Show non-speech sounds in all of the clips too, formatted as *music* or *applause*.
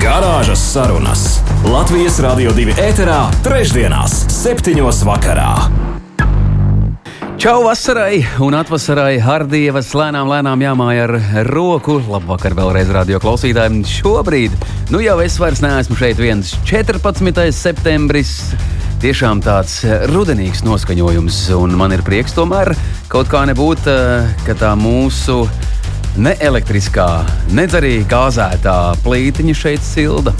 Garāžas sarunas Latvijas Rādio 2 ēterā, trešdienās, septiņos vakarā. Čau vasarai un atvasarai Hardievas lēnām, lēnām jāmāja ar roku. Labvakar vēlreiz radio klausītājiem. Šobrīd, nu jau es vairs neesmu šeit viens 14. septembris. Tiešām tāds rudenīgs noskaņojums, un man ir prieks tomēr kaut kā nebūt, eh, ka tā mūsu ne elektriskā, nedz arī gāzētā plītiņa šeit silda.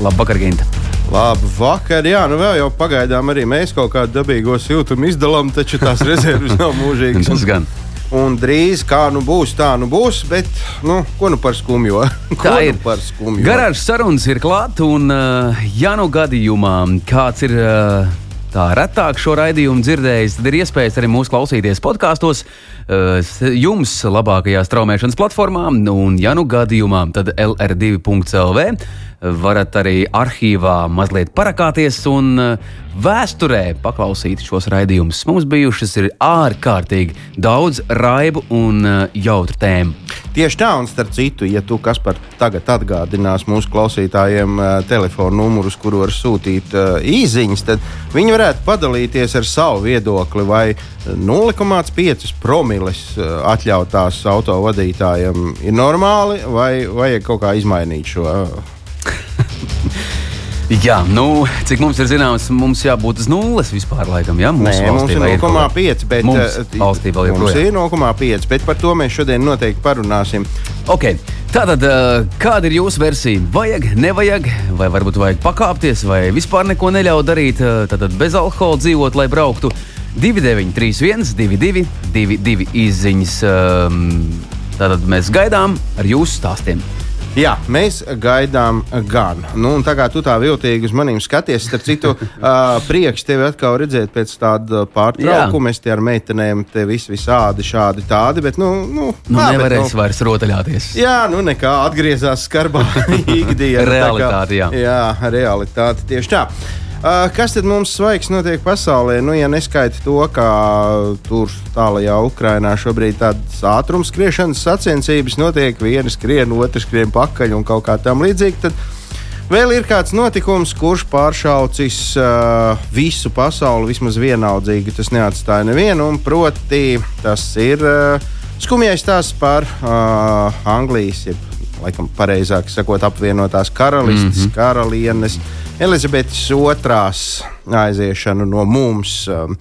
Labvakar, Ginta! Labu vakar, jā, nu vēl jau pagaidām arī mēs kaut kādu dabīgo siltumu izdalām, taču tās rezerves *laughs* nav mūžīgas. Tas gan. Un drīz kā nu būs, tā nu būs, bet nu, ko nu par skumjo? *laughs* Tā ir nu par skumjo. Garāžas sarunas ir klāta, un, uh, ja nu gadījumā kāds ir uh, tā retāk šo raidījumu dzirdējis, tad ir iespējas arī mūsu klausīties podkāstos, uh, jums labākajā straumēšanas platformā, un, ja nu gadījumā, tad LR2.CLV varat arī arhīvā mazliet parakāties un eh, vēsturē paklausīt šos raidījumus. Mums bijušas ir ārkārtīgi daudz raibu un eh, jautru tēmu. Tieši tā, un starp citu, ja tu kas par tagad atgādinās mūsu klausītājiem uh, telefonu numurus, kuru var sūtīt īsiņas, tad viņi varētu padalīties ar savu viedokli, vai 0,5 promiles atļautās autovadītājiem ir normāli, vai vajag kaut kā izmainīt šo. *laughs* Jā, nu, cik mums ir zināms, mums jābūt uz nulles vispār. Laikam, ja? Nē, mums ir 0,5. Bet mums eh, valstī vēl mums ir 0,5. Bet par to mēs šodien noteikti parunāsim. Okay. Tātad, eh, kāda ir jūsu versija? Vajag, nevajag, vai varbūt vajag pakāpties, vai vispār neko neļaut darīt, eh, tātad bez alkohola dzīvot, lai brauktu 2931, 22, 22 izziņas. ehm, Tātad mēs gaidām ar jūsu stāstiem. Jā, mēs gaidām gan. Nu, tā kā tu tā viltīgi uz maniem skaties, starp citu, *laughs* uh, prieks tevi atkal redzēt pēc tāda pārtraukuma. Es te ar meitenēm te vis, visādi šādi tādi, bet, nu, nu, Nu, tā, bet, nevarēs vairs rotaļāties. Jā, nu nekā atgriezās skarbā *laughs* ikdienā. Realitāte, jā. Jā, realitāte tieši tā. Uh, kas tad mums svaigs notiek pasaulē? Nu, ja neskaita to, ka tur tālākajā Ukrainā šobrīd tādas ātruma skriešanas sacensības notiek, viena skrien, otra skrien pakaļ un kaut kā tam līdzīga, tad vēl ir kāds notikums, kurš pāršaucis uh, visu pasauli vismaz vienaldzīgi. Tas neatstāja nevienu, un proti tas ir uh, skumjais stāsts par uh, Anglijas, jeb laikam pareizāk sakot, apvienotās karalistes, mm -hmm. karalienes. Elizabetes otrās aiziešanu no mums. Um,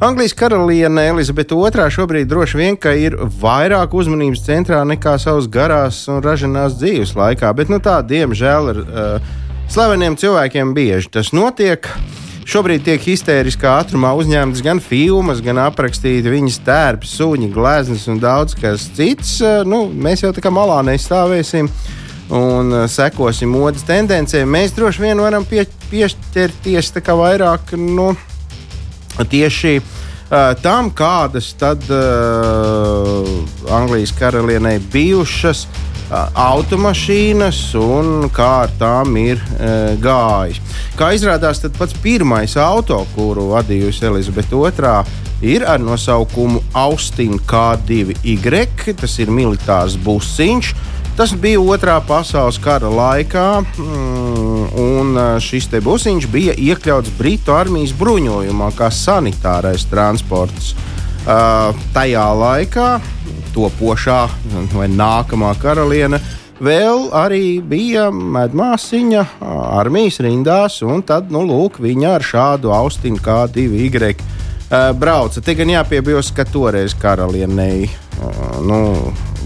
Anglijas karaliene Elizabete II šobrīd droši vien ir vairāk uzmanības centrā nekā savas garās un ražanās dzīves laikā, bet nu, tā, diemžēl, ar uh, slaveniem cilvēkiem bieži tas notiek. Šobrīd tiek histēriskā ātrumā uzņemtas gan filmas, gan aprakstīti viņas tērpi, suņi, gleznas un daudz kas cits. Uh, Nu, mēs jau tā kā malā nestāvēsim un uh, sekosim modes tendencēm, mēs droši vien varam pie, piešķirties vairāk nu, tieši uh, tam, kādas tad uh, Anglijas karalienei bijušas automašīnas un kā ar tām ir uh, gājis. Kā izrādās, tad pats pirmais auto, kuru vadījusi Elizabete II, ir ar nosaukumu Austin K2Y. Tas ir militārs busiņš. Tas bija otrā pasaules kara laikā, mm, un šis busiņš bija iekļauts Britu armijas bruņojumā kā sanitārais transports. Uh, tajā laikā topošā vai nākamā karaliene vēl arī bija medmāsiņa armijas rindās, un tad, nu, lūk, viņa ar šādu austinu kā divi Y uh, brauca. Te gan jāpiebilst, ka toreiz karalienei nu,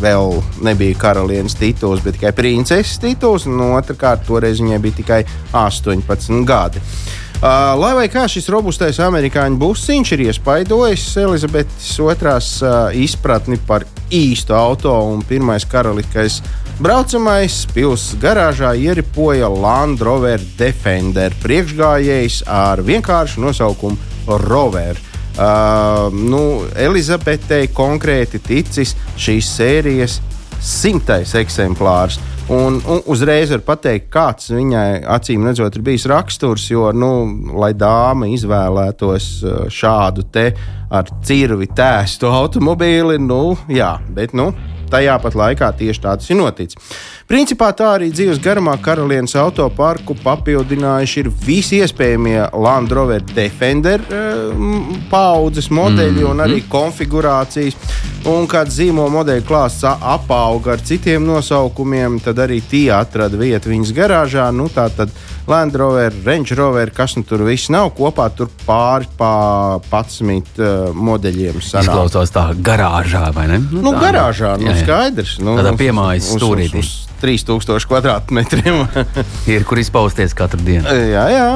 vēl nebija karalienes tituls, bet tikai princeses tituls, un otrkārt, toreiz viņai bija tikai 18 gadi. Uh, lai vai kā šis robustais amerikāņu busiņš ir iespaidojis Elizabetes otrās uh, izpratni par īstu auto un pirmais karaliskais Braucamais pilsētas garāžā ieripoja Land Rover Defender priekšgājējs ar vienkāršu nosaukumu Rover. Uh, nu, Elizabetei konkrēti ticis šīs sērijas simtais eksemplārs. Un, un uzreiz var pateikt, kāds viņai acīm redzot ir bijis raksturs, jo, nu, lai dāma izvēlētos šādu te ar cirvi tēstu automobīli, nu, jā, bet, nu, tajā pat laikā tieši tāds ir noticis. Principā tā arī dzīves garumā karalienes autoparku papildinājuši ir visi iespējamie Land Rover Defender uh, paudzes modeļi mm. un arī mhm. konfigurācijas. Un kad zīmola modeļu klāsts apauga ar citiem nosaukumiem, tad arī tie atrada vietu viņas garāžā. Nu, tā tad Land Rover, Range Rover, kas nu tur viss nav kopā, tur pāri pa 11 uh, modeļiem. Sanāk. Izklausās tā garāžā, vai ne? Nu, nu tā, skaidrs. Nu, jā, jā. skaidrs. Nu, Tādā piemājas stūrītī. Uz, uz, 3000 kvadrātmetriem. *laughs* ir kur izpausties katru dienu. jā, jā.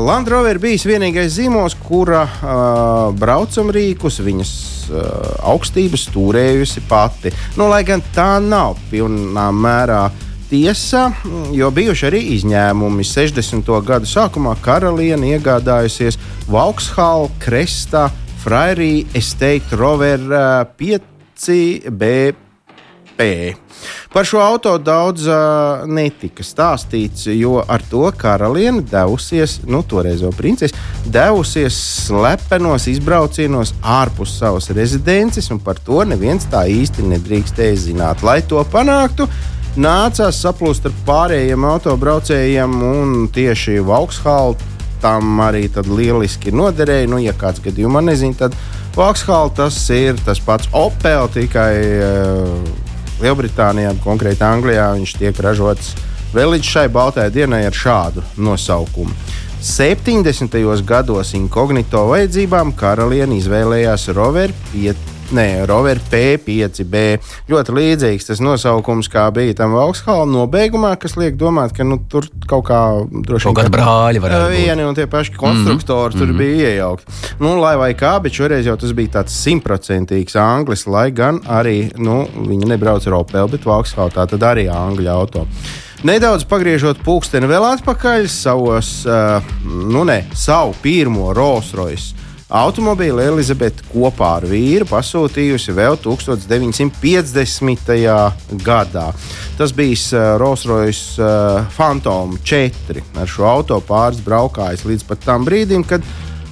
Land Rover bijis vienīgais zīmols, kura uh, braucamrīkus viņas uh, augstības stūrējusi pati. Nu, lai gan tā nav pilnā mērā tiesa, jo bijuši arī izņēmumi. 60. gadu sākumā karaliene iegādājusies Vauxhall Cresta Frairī Estate Rover 5BP. Par šo auto daudz uh, netika stāstīts, jo ar to karaliene devusies, nu, toreiz jau princese, devusies slepenos izbraucienos ārpus savas rezidences, un par to neviens tā īsti nedrīkstēja zināt. Lai to panāktu, nācās saplūst ar pārējiem autobraucējiem, un tieši Vauxhall tam arī lieliski noderēja. Nu, ja kāds gadījumā nezina, tad Vauxhall tas ir tas pats Opel, tikai uh, Lielbritānijā, konkrēti Anglijā, viņš tiek ražots vēl līdz šai baltajai dienai ar šādu nosaukumu. 70. gados inkognito vajadzībām karaliene izvēlējās Rover 5 Nē, Rover P5B. Ļoti līdzīgs tas nosaukums, kā bija tam Vauxhall nobeigumā, kas liek domāt, ka nu, tur kaut kā droši vien. Kaut kāda brāļa varētu būt. Vieni un tie paši konstruktori mm -hmm. tur -hmm. bija iejaukti. Nu, lai vai kā, bet šoreiz jau tas bija tāds simtprocentīgs anglis, lai gan arī nu, viņi nebrauc ar Opel, bet Vauxhall tā tad arī angļu auto. Nedaudz pagriežot pulksteni vēl atpakaļ savos, uh, nu ne, savu pirmo Rolls Royce Automobīli Elizabete kopā ar vīru pasūtījusi vēl 1950. gadā. Tas bija uh, Rolls-Royce uh, Phantom 4. Ar šo auto pāris braukājis līdz pat tam brīdim, kad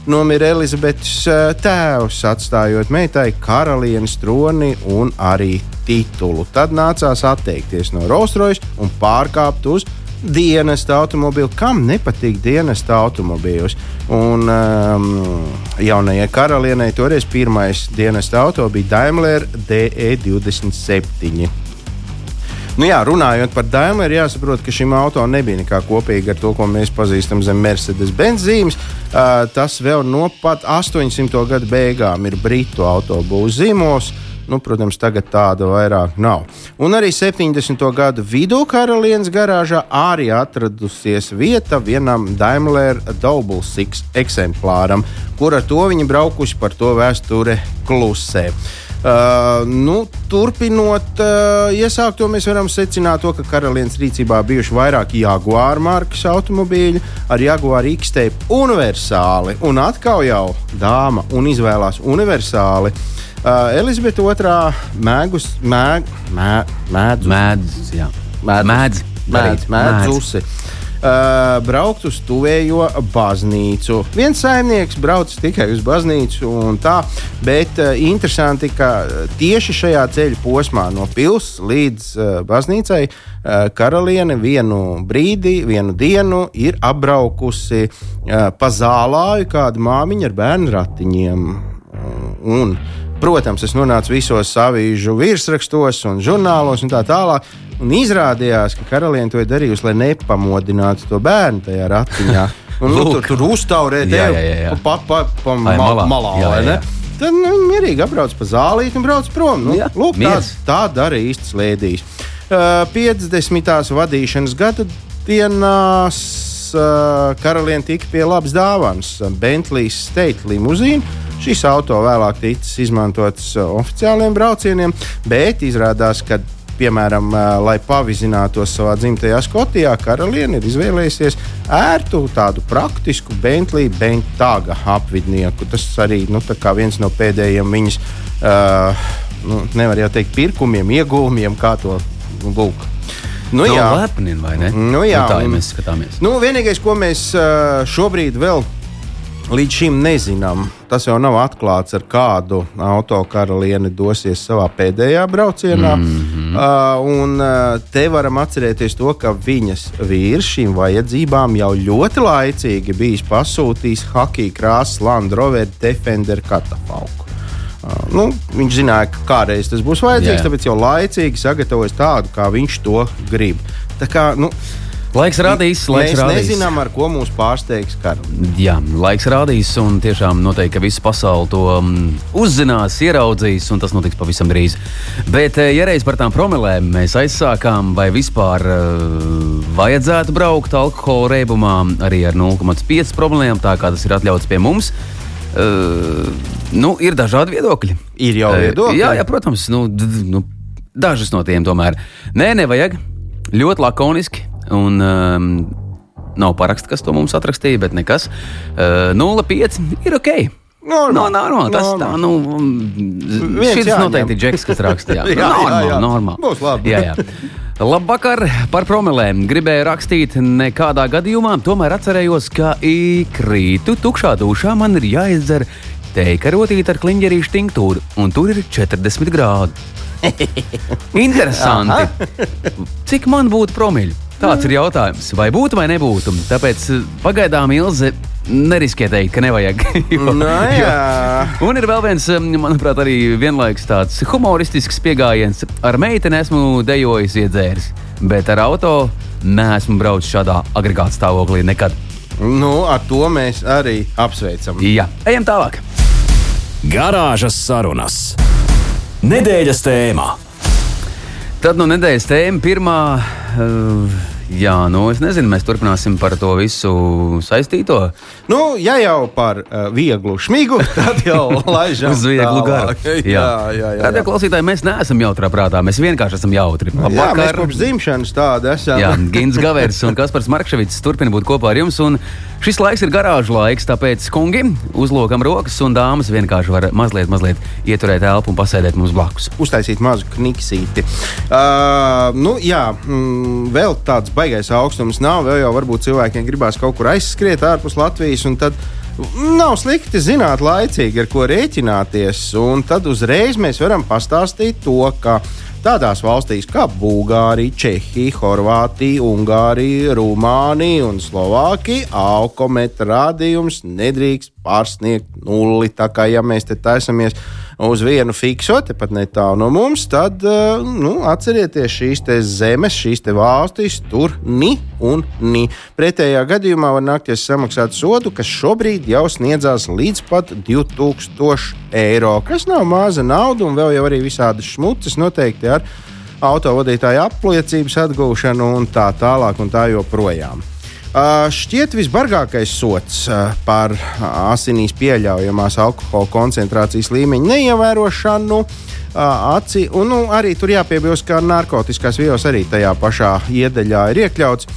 nomira Elizabetes uh, tēvs, atstājot meitai karalienes troni un arī titulu. Tad nācās atteikties no Rolls-Royce un pārkāpt uz dienesta automobīlu. Kam nepatīk dienesta automobīls? Un um, jaunajai karalienei toreiz pirmais dienesta auto bija Daimler DE27. Nu jā, runājot par Daimler, jāsaprot, ka šim auto nebija nekā kopīga ar to, ko mēs pazīstam zem Mercedes-Benz zīmes. Uh, tas vēl no pat 800. gada beigām ir Britu autobūvas zīmols. Uh, Nu, protams, tagad tāda vairāk nav. Un arī 70. gadu vidū karalienes garāžā arī atradusies vieta vienam Daimler Double Six eksemplāram, kur ar to viņi braukuši par to vēsture klusē. Uh, nu, turpinot uh, iesākto, mēs varam secināt, to, ka karalienes rīcībā bijuši vairāki Jaguar markas automobīļi ar Jaguar X-Tape universāli. Un atkal jau dāma un izvēlās universāli. Uh, Elizabete II mēgus, mēg, mē, mēdz, mēdz, jā. mēdz, mēdz, mēdz, mēdz, mēdz. Uh, braukt uz tuvējo baznīcu. Viens saimnieks brauc tikai uz baznīcu, un tā, bet uh, interesanti, ka tieši šajā ceļa posmā no pilsētas līdz uh, baznīcai uh, karaliene vienu brīdi, vienu dienu ir apbraukusi uh, pa zālāju kādu māmiņu ar bērnu ratiņiem. Uh, un, Protams, es nonācu visos avīžu virsrakstos un žurnālos un tā tālāk. Un izrādījās, ka karaliene to ir darījusi, lai nepamodinātu to bērnu tajā ratiņā. *laughs* Un, nu, tur tur uztaurēt, jau pa, pa, pa malā. malā jā, jā. Tad nu, mierīgi apbrauc pa zālīti un brauc prom. Nu, jā, lūk, tā, tā dara īsts lēdījis. Uh, 50. vadīšanas gada dienās uh, karaliene tika pie labas dāvanas - Bentley State limuzīna Šis auto vēlāk ticis izmantots uh, oficiāliem braucieniem, bet izrādās, ka piemēram, lai pavizinātos savā dzimtajā Skotijā, karaliene ir izvēlējusies ērtu, tādu praktisku Bentley Bentaga apvidnieku. Tas arī nu, viens no pēdējiem viņas, uh, nu, nevar jau teikt, pirkumiem, iegūmiem, kā to nu, lūk. Nu, no jā, lepni, vai ne? Nu, jā, nu, tā ja mēs skatāmies. Nu, vienīgais, ko mēs uh, šobrīd vēl līdz šim nezinām. Tas jau nav atklāts, ar kādu autokaralieni dosies savā pēdējā braucienā. Mm -hmm. uh, un uh, te varam atcerēties to, ka viņas vīrs šīm vajadzībām jau ļoti laicīgi bijis pasūtījis hockey krāsas Land Rover Defender katafalku. Uh, nu, viņš zināja, ka kādreiz tas būs vajadzīgs, Jā. tāpēc jau laicīgi sagatavojas tādu, kā viņš to grib. Tā kā, nu, Laiks rādīs, laiks Mēs rādīs. nezinām, ar ko mūs pārsteigs karš. Jā, laiks rādīs, un tiešām noteikti, ka visa pasaule to um, uzzinās, ieraudzīs, un tas notiks pavisam drīz. Bet, eh, ja reiz par tām promilēm mēs aizsākām, vai vispār uh, vajadzētu braukt alkohola reibumā arī ar 0,5 promilēm, tā kā tas ir atļauts pie mums. Uh, nu, ir dažādi viedokļi. Ir jau viedokļi. Uh, jā, jā, protams, nu, nu, dažas no tiem tomēr. Nē, nevajag. Ļoti lakoniski, Un, um, nav paraksts, kas to mums atrakstīja, bet nekas. Uh, 0,5 ir ok. Normāli. No, normāli. Tas tā, nu, šis noteikti ir Džeks, kas rakstīja. jā, *laughs* jā, normāli, jā. normāli. Būs labi. jā, jā. Labvakar par promilēm. Gribēju rakstīt, nekādā gadījumā, tomēr atcerējos, ka krītu tukšā dušā man ir jāizdzer teika rotīte ar kliņģerīšu tinktūru, un tur ir 40 grādi. *laughs* Interesanti. Cik man būtu promīļi? Tāds ir jautājums. Vai būtu vai nebūtu? Tāpēc eh, pagaidām Ilze neriskē teikt, ka nevajag. *laughs* jo, no, jā. jo. Un ir vēl viens, eh, manuprāt, arī vienlaikus tāds humoristisks pieejams. Ar meiteni esmu dejojis iedzēris, bet ar auto neesmu braucis šādā agregāta stāvoklī nekad. Nu, ar to mēs arī apsveicam. Jā, ejam tālāk. Garāžas sarunas. Nedēļas tēmā. Tad no nedēļas tēma pirmā. Uh, Jā, nu es nezinu, mēs turpināsim par to visu saistīto. Nu, ja jau par uh, vieglu šmigu, *laughs* tad jau laižam uz vieglu garu. Jā, jā, jā. jā, Tādēļ, klausītāji, mēs neesam jautrā prātā, mēs vienkārši esam jautri. Labvakar. Jā, mēs kopš dzimšanas tādi esam. Jā, *laughs* Gins Gavers un Kaspars Markševits turpina būt kopā ar jums. Šis laiks ir garāžu laiks, tāpēc, kungi, uzlokam rokas un dāmas vienkārši var mazliet, mazliet ieturēt elpu un pasēdēt mums blakus. Uztaisīt mazu kniksīti. Uh, nu, jā, mm, vēl tāds baigais augstums nav. Vēl jau varbūt cilvēkiem gribās kaut kur aizskriet ārpus Latvijas. Nav slikti zināt, laicīgi ar ko rēķināties. Un tad uzreiz mēs varam pastāstīt to, ka Tādās valstīs kā Bulgārija, Čehija, Horvātija, Ungārija, Rumānija un Slovākija alkometra rādījums nedrīkst pārsniegt nulli. Tā kā ja mēs te taisamies uz vienu fiksu, tepat netālu no mums, tad uh, nu, atcerieties šīs zemes, šīs valstis, tur ni un ni. Pretējā gadījumā var nākties samaksāt sodu, kas šobrīd jau sniedzās līdz pat 2000 eiro, kas nav maza nauda, un vēl jau arī visādas šmuces noteikti ar autovadītāju apliecības atgūšanu un tā tālāk un tā joprojām. Šķiet, visbargākais sots par asinīs pieļaujamās alkohola koncentrācijas līmeņa neievērošanu. Uh, aci, un nu, arī tur jāpiebilst, ka narkotikās vielas arī tajā pašā iedaļā ir iekļauts.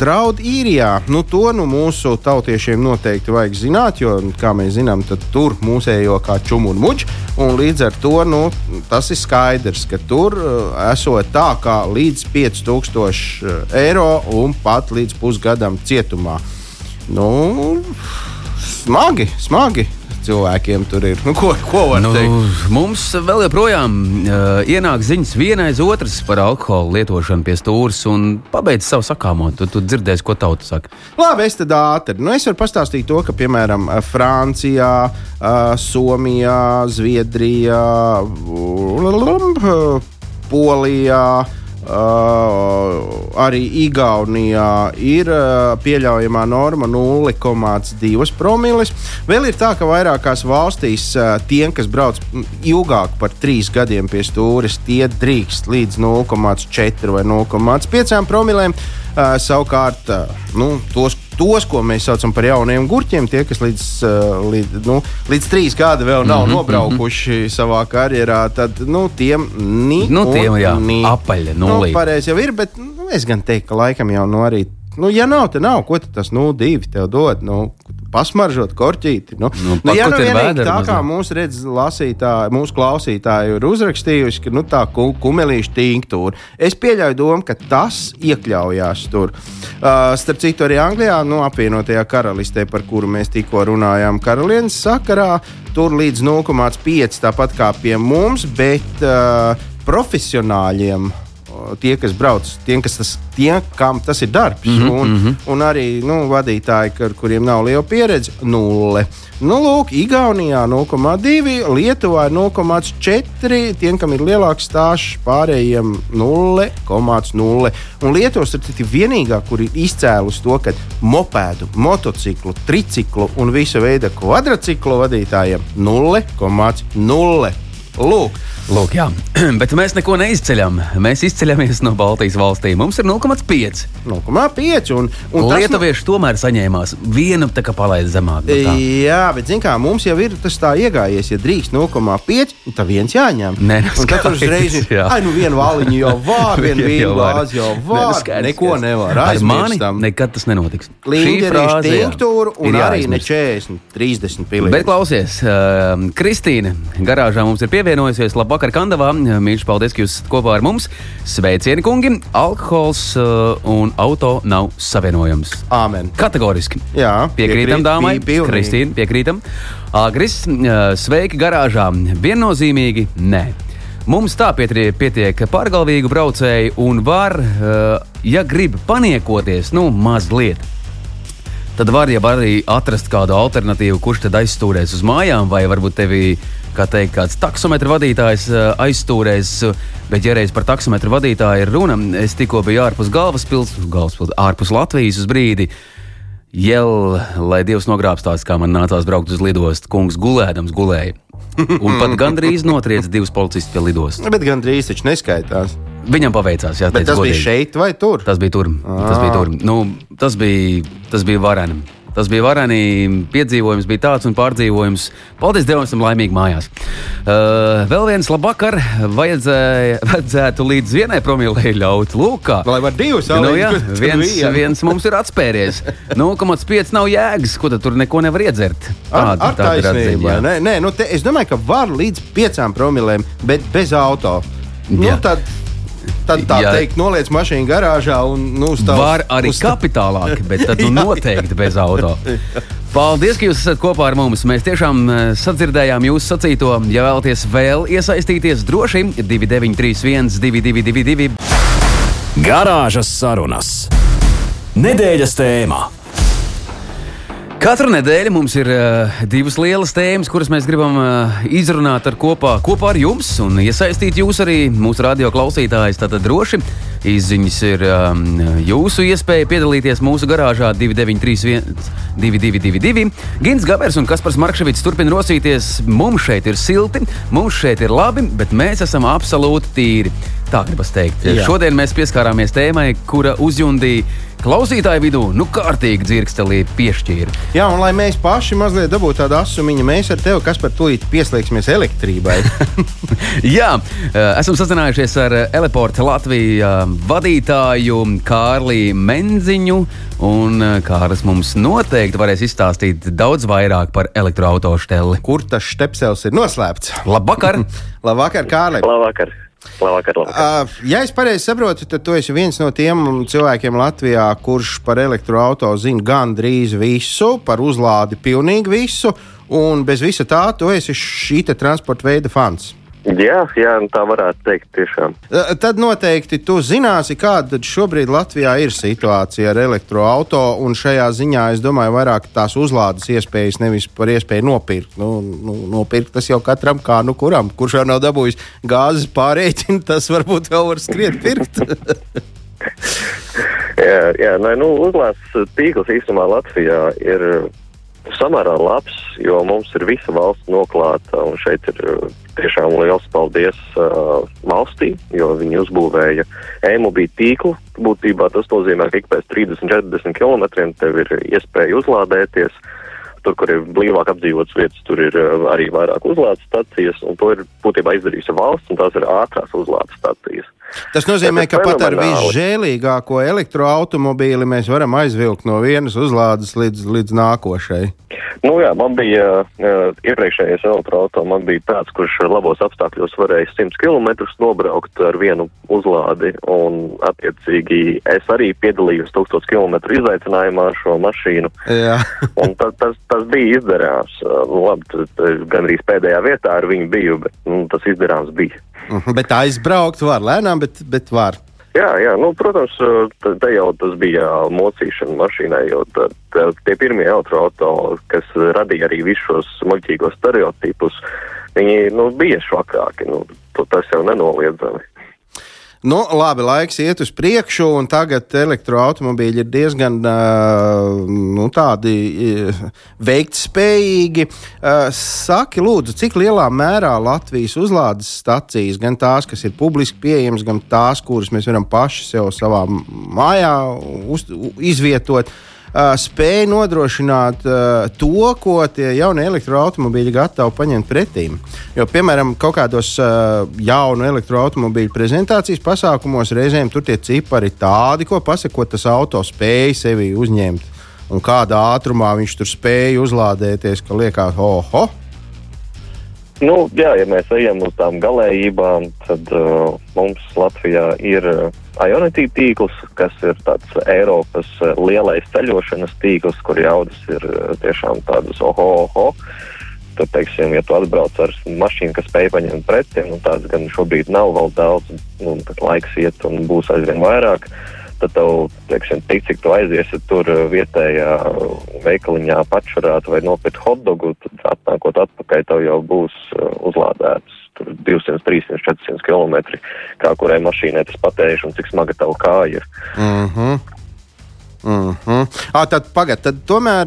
Draud īrijā, nu to nu mūsu tautiešiem noteikti vajag zināt, jo, kā mēs zinām, tur mūsējo kā čumu un muģi. Un līdz ar to nu, tas ir skaidrs, ka tur esot tā kā līdz 5000 eiro un pat līdz pusgadam cietumā. Nu, smagi, smagi cilvēkiem tur ir. Nu, ko, ko var nu, teikt? Mums vēl joprojām uh, ienāk ziņas viena aiz otras par alkohola lietošanu pie stūres un pabeidz savu sakāmo. Tu, tu dzirdēsi, ko tauta saka. Labi, es tad ātri. Nu, es varu pastāstīt to, ka piemēram Francijā, uh, Somijā, Zviedrijā, Polijā. Uh, arī Igaunijā ir uh, pieļaujamā norma 0,2 promīlis. Vēl ir tā, ka vairākās valstīs uh, tiem, kas brauc ilgāk par 3 gadiem pie stūres, tie drīkst līdz 0,4 vai 0,5 promilēm. Uh, savukārt, uh, nu, tos, tos, ko mēs saucam par jauniem gurķiem, tie, kas līdz, uh, līdz, nu, līdz trīs gadi vēl nav mm -hmm, nobraukuši mm -hmm. savā karjerā, tad nu, tiem ni, nu, tiem, jā, ni. apaļi, nu, pareizi jau ir, bet nu, es gan teiktu, ka laikam jau nu, arī. Nu, ja nav, tad nav. Ko tas nu, divi tev dod? Nu, pasmaržot korķīti. Nu, Nu, nu, ja nu vienīgi tā kā mūsu redz, lasītāji, mūsu klausītāji ir uzrakstījuši, ka nu, tā ku- kumelīša tinktūra. Es pieļauju domu, ka tas iekļaujās tur. Uh, starp citu, arī Anglijā, nu, apvienotajā karalistē, par kuru mēs tikko runājām, karalienes sakarā, tur līdz 0,5 tāpat kā pie mums, bet uh, profesionāļiem. Tie, kas brauc, tiem, kas tas, tie, kam tas ir darbs, mm -hmm, un, -hmm. un arī nu, vadītāji, ar kuriem nav liela pieredze, nulle. Nu, lūk, Igaunijā 0,2, Lietuvā ir 0,4, tiem, kam ir lielāks stāsts, pārējiem 0,0. Un Lietuvas ir tik vienīgā, kur ir izcēlus to, ka mopēdu, motociklu, triciklu un visa veida kvadrciklu vadītājiem 0,0. Lūk, Lūk, jā, *clears throat* bet mēs neko neizceļam. Mēs izceļamies no Baltijas valstīm. Mums ir 0,5. 0,5. Un, un Lietuvieši tomēr saņēmās vienu tā kā palaist zemāk. No tā. Jā, bet zin kā, mums jau ir tas tā iegājies, ja drīkst 0,5, tad viens jāņem. Nē, nu, un tad uzreiz ir, skaidrs, jā. ai, nu vienu vāliņu jau var, *laughs* vienu vīnu var. glāzi jau Nē, nu, var. skaidrs, Neko skaidrs. nevar Ar mani nekad tas nenotiks. Jā, tinktūru un arī ne jāaizmirst. 40, 30 Bet pilsētas. klausies, uh, Kristīne, garāžā mums ir pievienojusies. Labvakar, Kandavā. Mīļš, paldies, ka jūs esat kopā ar mums. Sveicieni, kungi! Alkohols uh, un auto nav savienojams. Āmen. Kategoriski. Jā, Piekrītam, piekrīt, dāmai. pi- pilnīgi. Kristīne, piekrītam. Agris, uh, sveiki garāžā. Viennozīmīgi nē. Mums tā pietrie- pietiek pārgalvīgu braucēju un var, uh, ja grib paniekoties, nu, mazliet. Tad var jau arī atrast kādu alternatīvu, kurš tad aizstūrēs uz mājām, vai varbūt tevi, kā teikt, kāds taksometru vadītājs eh, aizstūrēs. Bet, ja reiz par taksometru vadītāju ir runa, es tikko biju ārpus galvaspilsnes, galvaspils, ārpus Latvijas uz brīdi. Jēl, lai Dievs nogrābstās, kā man nācās braukt uz lidostu, kungs gulēdams gulēja. Un pat gandrīz notriec divus policistus pie lidostas. Bet gan drīz taču neskaitās. Viņam paveicās, jā, Bet tas bija godīgi. šeit vai tur? Tas bija tur. Tas bija, tur. Nu, tas bija, tas bija varani. Tas bija varani. Piedzīvojums bija tāds un pārdzīvojums. Paldies Dievam, esam laimīgi mājās. Uh, vēl viens labvakar. Vajadzēja, *laughs* vajadzētu līdz vienai promilei ļaut. Lūk, kā. Var divus Nu, jā, viens, viens mums ir atspēries. 0,5 nav jēgas, ko tad tur neko nevar iedzert. Ar, ar tāda vai ne? Nē, nu te, es domāju, ka var līdz piecām promilēm, bet bez auto. Nu, Jā. tad, tad tā Jā. teikt, noliec mašīnu garāžā un nu, uz tā Var arī kapitālāk, bet tad *laughs* nu, noteikti bez auto. Paldies, ka jūs esat kopā ar mums. Mēs tiešām eh, sadzirdējām jūsu sacīto. Ja vēlaties vēl iesaistīties, droši 2931, 222, Garāžas sarunas. Nedēļas tēmā. Katru nedēļu mums ir uh, divas lielas tēmas, kuras mēs gribam uh, izrunāt ar kopā, kopā ar jums un iesaistīt jūs arī mūsu radio klausītājus. Tātad droši izziņas ir um, jūsu iespēja piedalīties mūsu garāžā 2931, 222. Gins Gabers un Kaspars Markevits turpina rosīties. Mums šeit ir silti, mums šeit ir labi, bet mēs esam absolūti tīri. Tā gribas teikt. Jā. Šodien mēs pieskārāmies tēmai, kura uzjundīja klausītāju vidū, nu kārtīgi dzirkstelī piešķīra. Jā, un lai mēs paši mazliet dabūtu tādu asumiņu, mēs ar tevi, kas par tūlīt pieslēgsimies elektrībai. *laughs* Jā, eh, esam sazinājušies ar Eleporta Latvijas vadītāju Kārliju Menziņu. Un eh, Kārlis mums noteikti varēs izstāstīt daudz vairāk par elektroautošteli. Kur tas stepsels ir noslēpts? Labvakar! *laughs* Labvakar, Kārli! Labvakar. Labvakar, labvakar. Uh, ja es pareizi saprotu, tad tu esi viens no tiem cilvēkiem Latvijā, kurš par elektroautorātu zina gandrīz visu, par uzlādi pilnīgi visu, un bez visa tā tu esi šī transporta veida fans. Jā, jā, nu tā varētu teikt tiešām. Uh, Tad noteikti tu zināsi, kāda šobrīd Latvijā ir situācija ar elektroautorātu, un šajā ziņā es domāju, vairāk tās uzlādes iespējas nevis par iespēju nopirkt. Nu, nu, nopirkt tas jau katram, kā nu kuram, kurš jau nav dabūjis gāzes pārreķinu, tas varbūt vēl var skriet pirkt. *laughs* Jā, jā nē, nu, uzlādes tīkls īstenībā Latvijā ir samērā labs, jo mums ir visa valsts noklāta, un šeit ir tiešām liels paldies uh, valstī, jo viņi uzbūvēja e-mobīlu tīklu. Būtībā tas nozīmē, ka ik pēc 30-40 km tev ir iespēja uzlādēties. Tur, kur ir blīvāk apdzīvotas vietas, tur ir uh, arī vairāk uzlādes stacijas, un to ir būtībā izdarījusi valsts, un tās ir ātrās uzlādes stacijas. Tas nozīmē, ka pat ar visžēlīgāko elektroautomobīli mēs varam aizvilkt no vienas uzlādes līdz, līdz nākošajai. Nu, jā, man bija uh, iepriekšējais elektroautorāts, man bija tāds, kurš labos apstākļos varēja 100 km nobraukt ar vienu uzlādi. Un, attiecīgi, es arī piedalījos 1000 km izaicinājumā ar šo mašīnu. *laughs* tas, tas, tas bija izdarāms. Uh, labi, gan arī pēdējā vietā ar viņu biju, bet nu, tas izdarāms bija. Mhm, bet aizbraukt var lēnām, bet, bet var. Jā, jā nu, protams, te jau tas bija mocīšana mašīnai, jo tā, tā, tie pirmie autoautori, kas radīja arī visus šos muļķīgos stereotipus, viņi nu, bija švakāki. Nu, tas jau nenoliedzami. Nu, labi, laiks iet uz priekšu, un tagad elektroautomobīļi ir diezgan nu, tādi veiktspējīgi. Saki, lūdzu, cik lielā mērā Latvijas uzlādes stacijas, gan tās, kas ir publiski pieejamas, gan tās, kuras mēs varam paši sev savā mājā uz, izvietot, uh, spēja nodrošināt to, ko tie jaunie elektroautomobīļi gatavi paņemt pretī. Jo, piemēram, kaut kādos jaunu elektroautomobīļu prezentācijas pasākumos reizēm tur tie cipari tādi, ko pasaka, ko tas auto spēja sevi uzņemt. Un kādā ātrumā viņš tur spēja uzlādēties, ka liekas, oho, Nu, jā, ja mēs ejam uz tām galējībām, tad uh, mums Latvijā ir uh, Ionity tīkls, kas ir tāds Eiropas uh, lielais ceļošanas tīkls, kur jaudas ir uh, tiešām tādas oho, oho. Tad, teiksim, ja tu atbrauc ar mašīnu, kas spēj paņemt pretī, un tāds gan šobrīd nav vēl daudz, nu, tad laiks iet un būs aizvien vairāk. Uh, tad tev, teiksim, tik cik tu aiziesi tur uh, vietējā veikaliņā pačurāt vai nopirkt hotdogu, tad atnākot atpakaļ tev jau būs uh, uzlādēts 200, 300, 400 km, kā kurai mašīnai tas patēriš un cik smaga tava kāja ir. Mm -hmm. Mm -hmm. à, tad, pagad, tad tomēr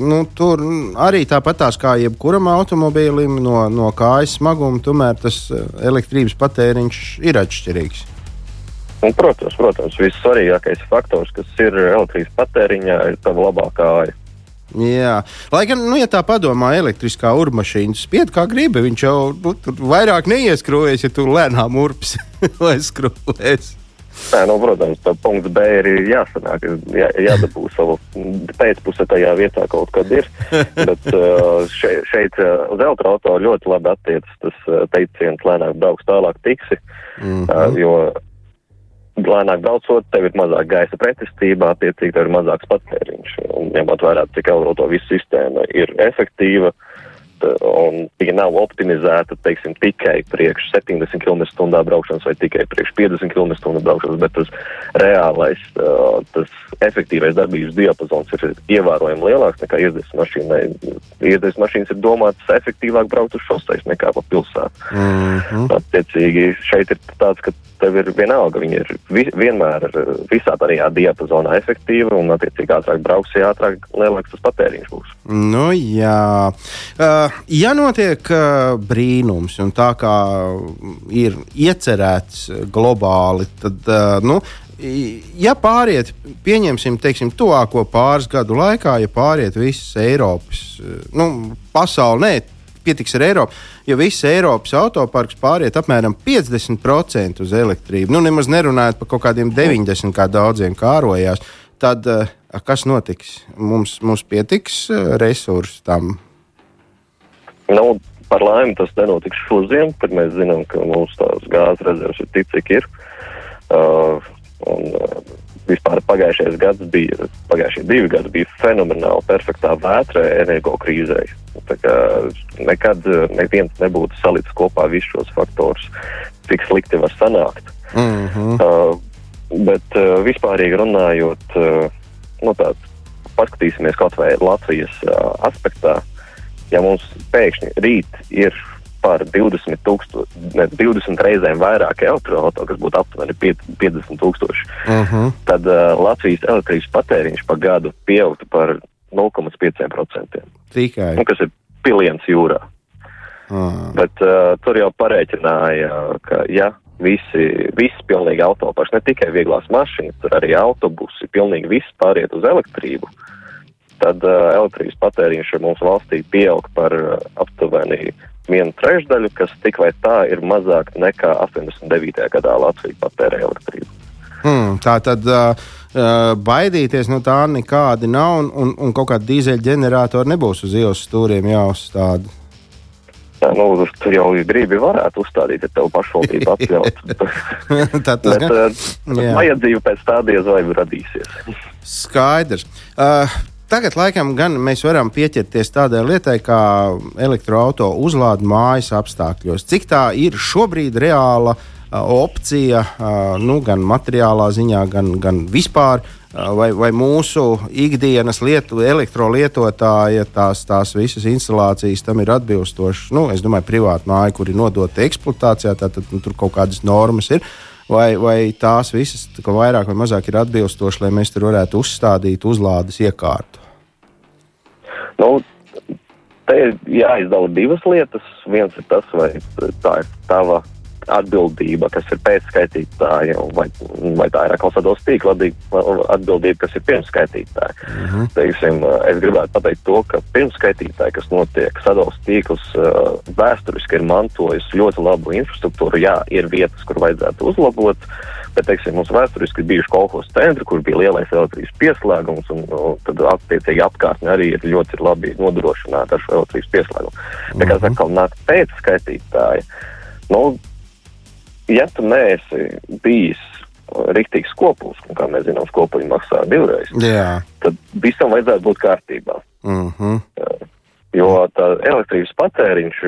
nu, tur arī tāpatās kā jebkuram automobīlim no, no kājas smaguma, tomēr tas elektrības patēriņš ir atšķirīgs. Un, protams, protams, vissvarīgākais faktors, kas ir elektrības patēriņā, ir tava labā kāja. Jā, lai gan, nu, ja tā padomā, elektriskā urmašīna spied kā gribi, viņš jau nu, vairāk neieskrūvēs, ja tu lēnām urps vai *laughs* skrūvēs. Nē, nu, protams, tā punkts B ir jāsanāk, jā, jādabū savu pēcpusē tajā vietā kaut kad ir. *laughs* Bet šeit, šeit uz elektroautorā ļoti labi attiecas tas teiciens, lēnāk brauks tālāk tiksi, mm -hmm. jo lēnāk braucot, tev ir mazāk gaisa pretestībā, attiecīgi tev ir mazāks patēriņš. Un ņemot vērā, cik eiro to visu sistēma ir efektīva, un viņa nav optimizēta, teiksim, tikai priekš 70 km/h braukšanas vai tikai priekš 50 km/h braukšanas, bet tas reālais, tas efektīvais darbības diapazons ir ievērojami lielāks nekā iesdevs mašīnai. Iesdevs mašīnas ir domātas efektīvāk braukt uz šoseis nekā pa pilsētu. Mm -hmm. Attiecīgi šeit ir tāds, ka tev ir vienalga, viņi ir vi, vienmēr visā tajā diapazonā efektīva un attiecīgi ātrāk brauksi, ātrāk lielāks tas patēriņš būs. Nu jā. Uh, ja notiek uh, brīnums un tā kā ir iecerēts globāli, tad, uh, nu, ja pāriet, pieņemsim, teiksim, tuvāko pāris gadu laikā, ja pāriet visas Eiropas, nu, pasauli, nē, pietiks ar Eiropu, ja viss Eiropas autoparks pāriet apmēram 50% uz elektrību, nu, nemaz nerunājot par kaut kādiem 90, kā daudziem kārojās, tad uh, kas notiks? Mums, mums pietiks uh, resursu tam. Nu, par laimi tas nenotiks šodien, kad mēs zinām, ka mums tās gāzes rezerves ir tik, cik ir. Uh, Un, uh, vispār pagājušais gads bija, pagājušie divi gadi bija fenomenāli perfektā vētrē energo krīzē. Tā kā nekad uh, neviens nebūtu salicis kopā visus šos faktorus, cik slikti var sanākt. Mm -hmm. uh, bet uh, vispārīgi runājot, uh, nu tāds, paskatīsimies kaut vai Latvijas uh, aspektā, ja mums pēkšņi rīt ir par 20, tūksto, ne, 20 reizēm vairāk elektroautorātu, kas būtu aptuveni 50 tūkstoši, uh mhm. -huh. tad uh, Latvijas elektrības patēriņš pa gadu pieaugtu par 0,5%. Tikai. Nu, kas ir piliens jūrā. Ah. Bet uh, tur jau parēķināja, ka ja visi, visi pilnīgi autopaši, ne tikai vieglās mašīnas, tur arī autobusi, pilnīgi viss pāriet uz elektrību, tad uh, elektrības patēriņš mūsu valstī pieaug par uh, aptuveni vienu trešdaļu, kas tik vai tā ir mazāk nekā 89. gadā Latvija patērē elektrību. Hmm, tā tad uh, baidīties no tā nekādi nav, un, un, un kaut kāda dīzeļģenerātora nebūs uz ielas stūriem jāuzstāda. Jā, nu, tur jau gribi varētu uzstādīt, ja tev pašvaldība *laughs* atļaut. *laughs* tā tas Jā. vajadzība pēc tā diez vai radīsies. Skaidrs. Uh, tagad, laikam, gan mēs varam pieķerties tādai lietai, kā elektroautorāta uzlāde mājas apstākļos. Cik tā ir šobrīd reāla uh, opcija, uh, nu, gan materiālā ziņā, gan, gan vispār, uh, vai, vai mūsu ikdienas lietu, elektrolietotāja, tās, tās visas instalācijas tam ir atbilstošas. Nu, es domāju, privāta māja, kur ir nodota eksploatācijā, tad nu, tur kaut kādas normas ir. Vai, vai tās visas vairāk vai mazāk ir atbilstošas, lai mēs tur varētu uzstādīt uzlādes iekārtu? Nu, te ir jāizdala divas lietas. Viens ir tas, vai tā ir tava atbildība, kas ir pēcskaitītāja, vai, vai tā ir atkal sados tīkla atbildība, kas ir pirmskaitītāja. Uh -huh. Teiksim, es gribētu pateikt to, ka pirmskaitītāji, kas notiek, sados tīkls uh, vēsturiski ir mantojis ļoti labu infrastruktūru. Jā, ir vietas, kur vajadzētu uzlabot. Bet, teiksim, mums vēsturiski ir bijuši kolekcijas centri, kur bija lielais elektrības pieslēgums, un, un tad attiecīgi apkārtne arī ir ļoti labi nodrošināta ar šo elektrības pieslēgumu. Tā kā Mhm. atkal nāk pēc skaitītāja, nu, ja tu neesi bijis rīktīgs kopuls, un kā mēs zinām, skopuļi maksā divreiz, Jā. tad visam vajadzētu būt kārtībā. Uh -huh. Jo tā elektrības patēriņš,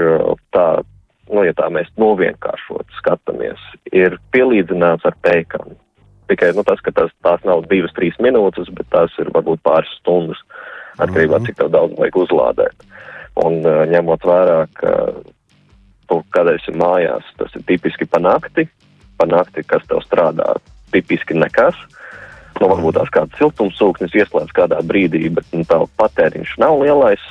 tā, nu, ja tā mēs novienkāršot skatāmies, ir pielīdzināms ar pēkām. Tikai nu, tas, ka tas, tās nav divas, trīs minūtes, bet tās ir varbūt pāris stundas, atkarībā no cik tev daudz vajag uzlādēt. Un uh, ņemot vērā, ka tu kādreiz esi mājās, tas ir tipiski pa nakti, pa nakti, kas tev strādā, tipiski nekas. Nu, varbūt tās kāds siltumsūknis ieslēdz kādā brīdī, bet nu, tā patēriņš nav lielais,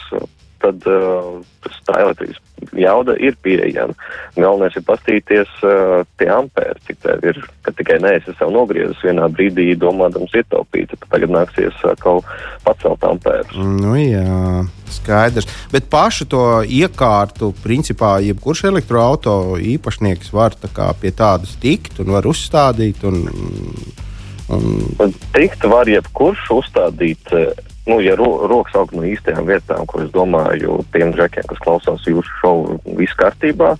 tad uh, tā elektrības jauda ir pieejama. Galvenais ir pastīties uh, tie ampēri, cik tev ir, ka tikai neesi sev nogriezis vienā brīdī, domādams ietaupīt, tad tagad nāksies atkal pacelt ampērus. Nu, jā, skaidrs. Bet pašu to iekārtu, principā, jebkurš elektroautorāta īpašnieks var tā kā, pie tādas tikt un var uzstādīt. Un, un, Tikt var jebkurš uzstādīt, eh, nu, ja ro rokas aug no īstajām vietām, ko es domāju, tiem džekiem, kas klausās jūsu šovu, viss kārtībā,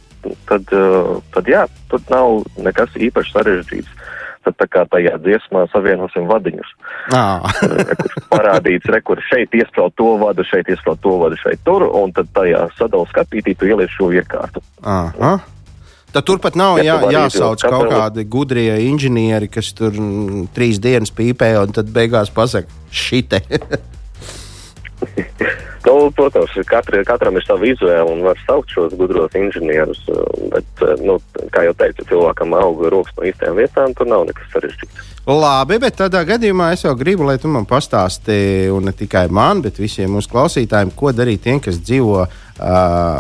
tad, eh, tad jā, tur nav nekas īpaši sarežģīts. Tad tā kā tajā dziesmā savienosim vadiņus. à, Re, kur parādīts, re, kur šeit iesprāst to vadu, šeit iesprāst to vadu, šeit tur, un tad tajā sadalas skatītī tu ieliec šo iekārtu. aha. Tad turpat nav jā, jāsauc kaut kādi gudrie inženieri, kas tur mm, trīs dienas pīpē un tad beigās pasakā, šite. *laughs* *laughs* Nu, protams, katra, katram ir sava izvēle un var saukt šos gudros inženierus, bet, nu, kā jau teicu, cilvēkam auga rokas no īstajām vietām, tur nav nekas sarežģīts. Labi, bet tādā gadījumā es jau gribu, lai tu man pastāstīji, un ne tikai man, bet visiem mūsu klausītājiem, ko darīt tiem, kas dzīvo uh,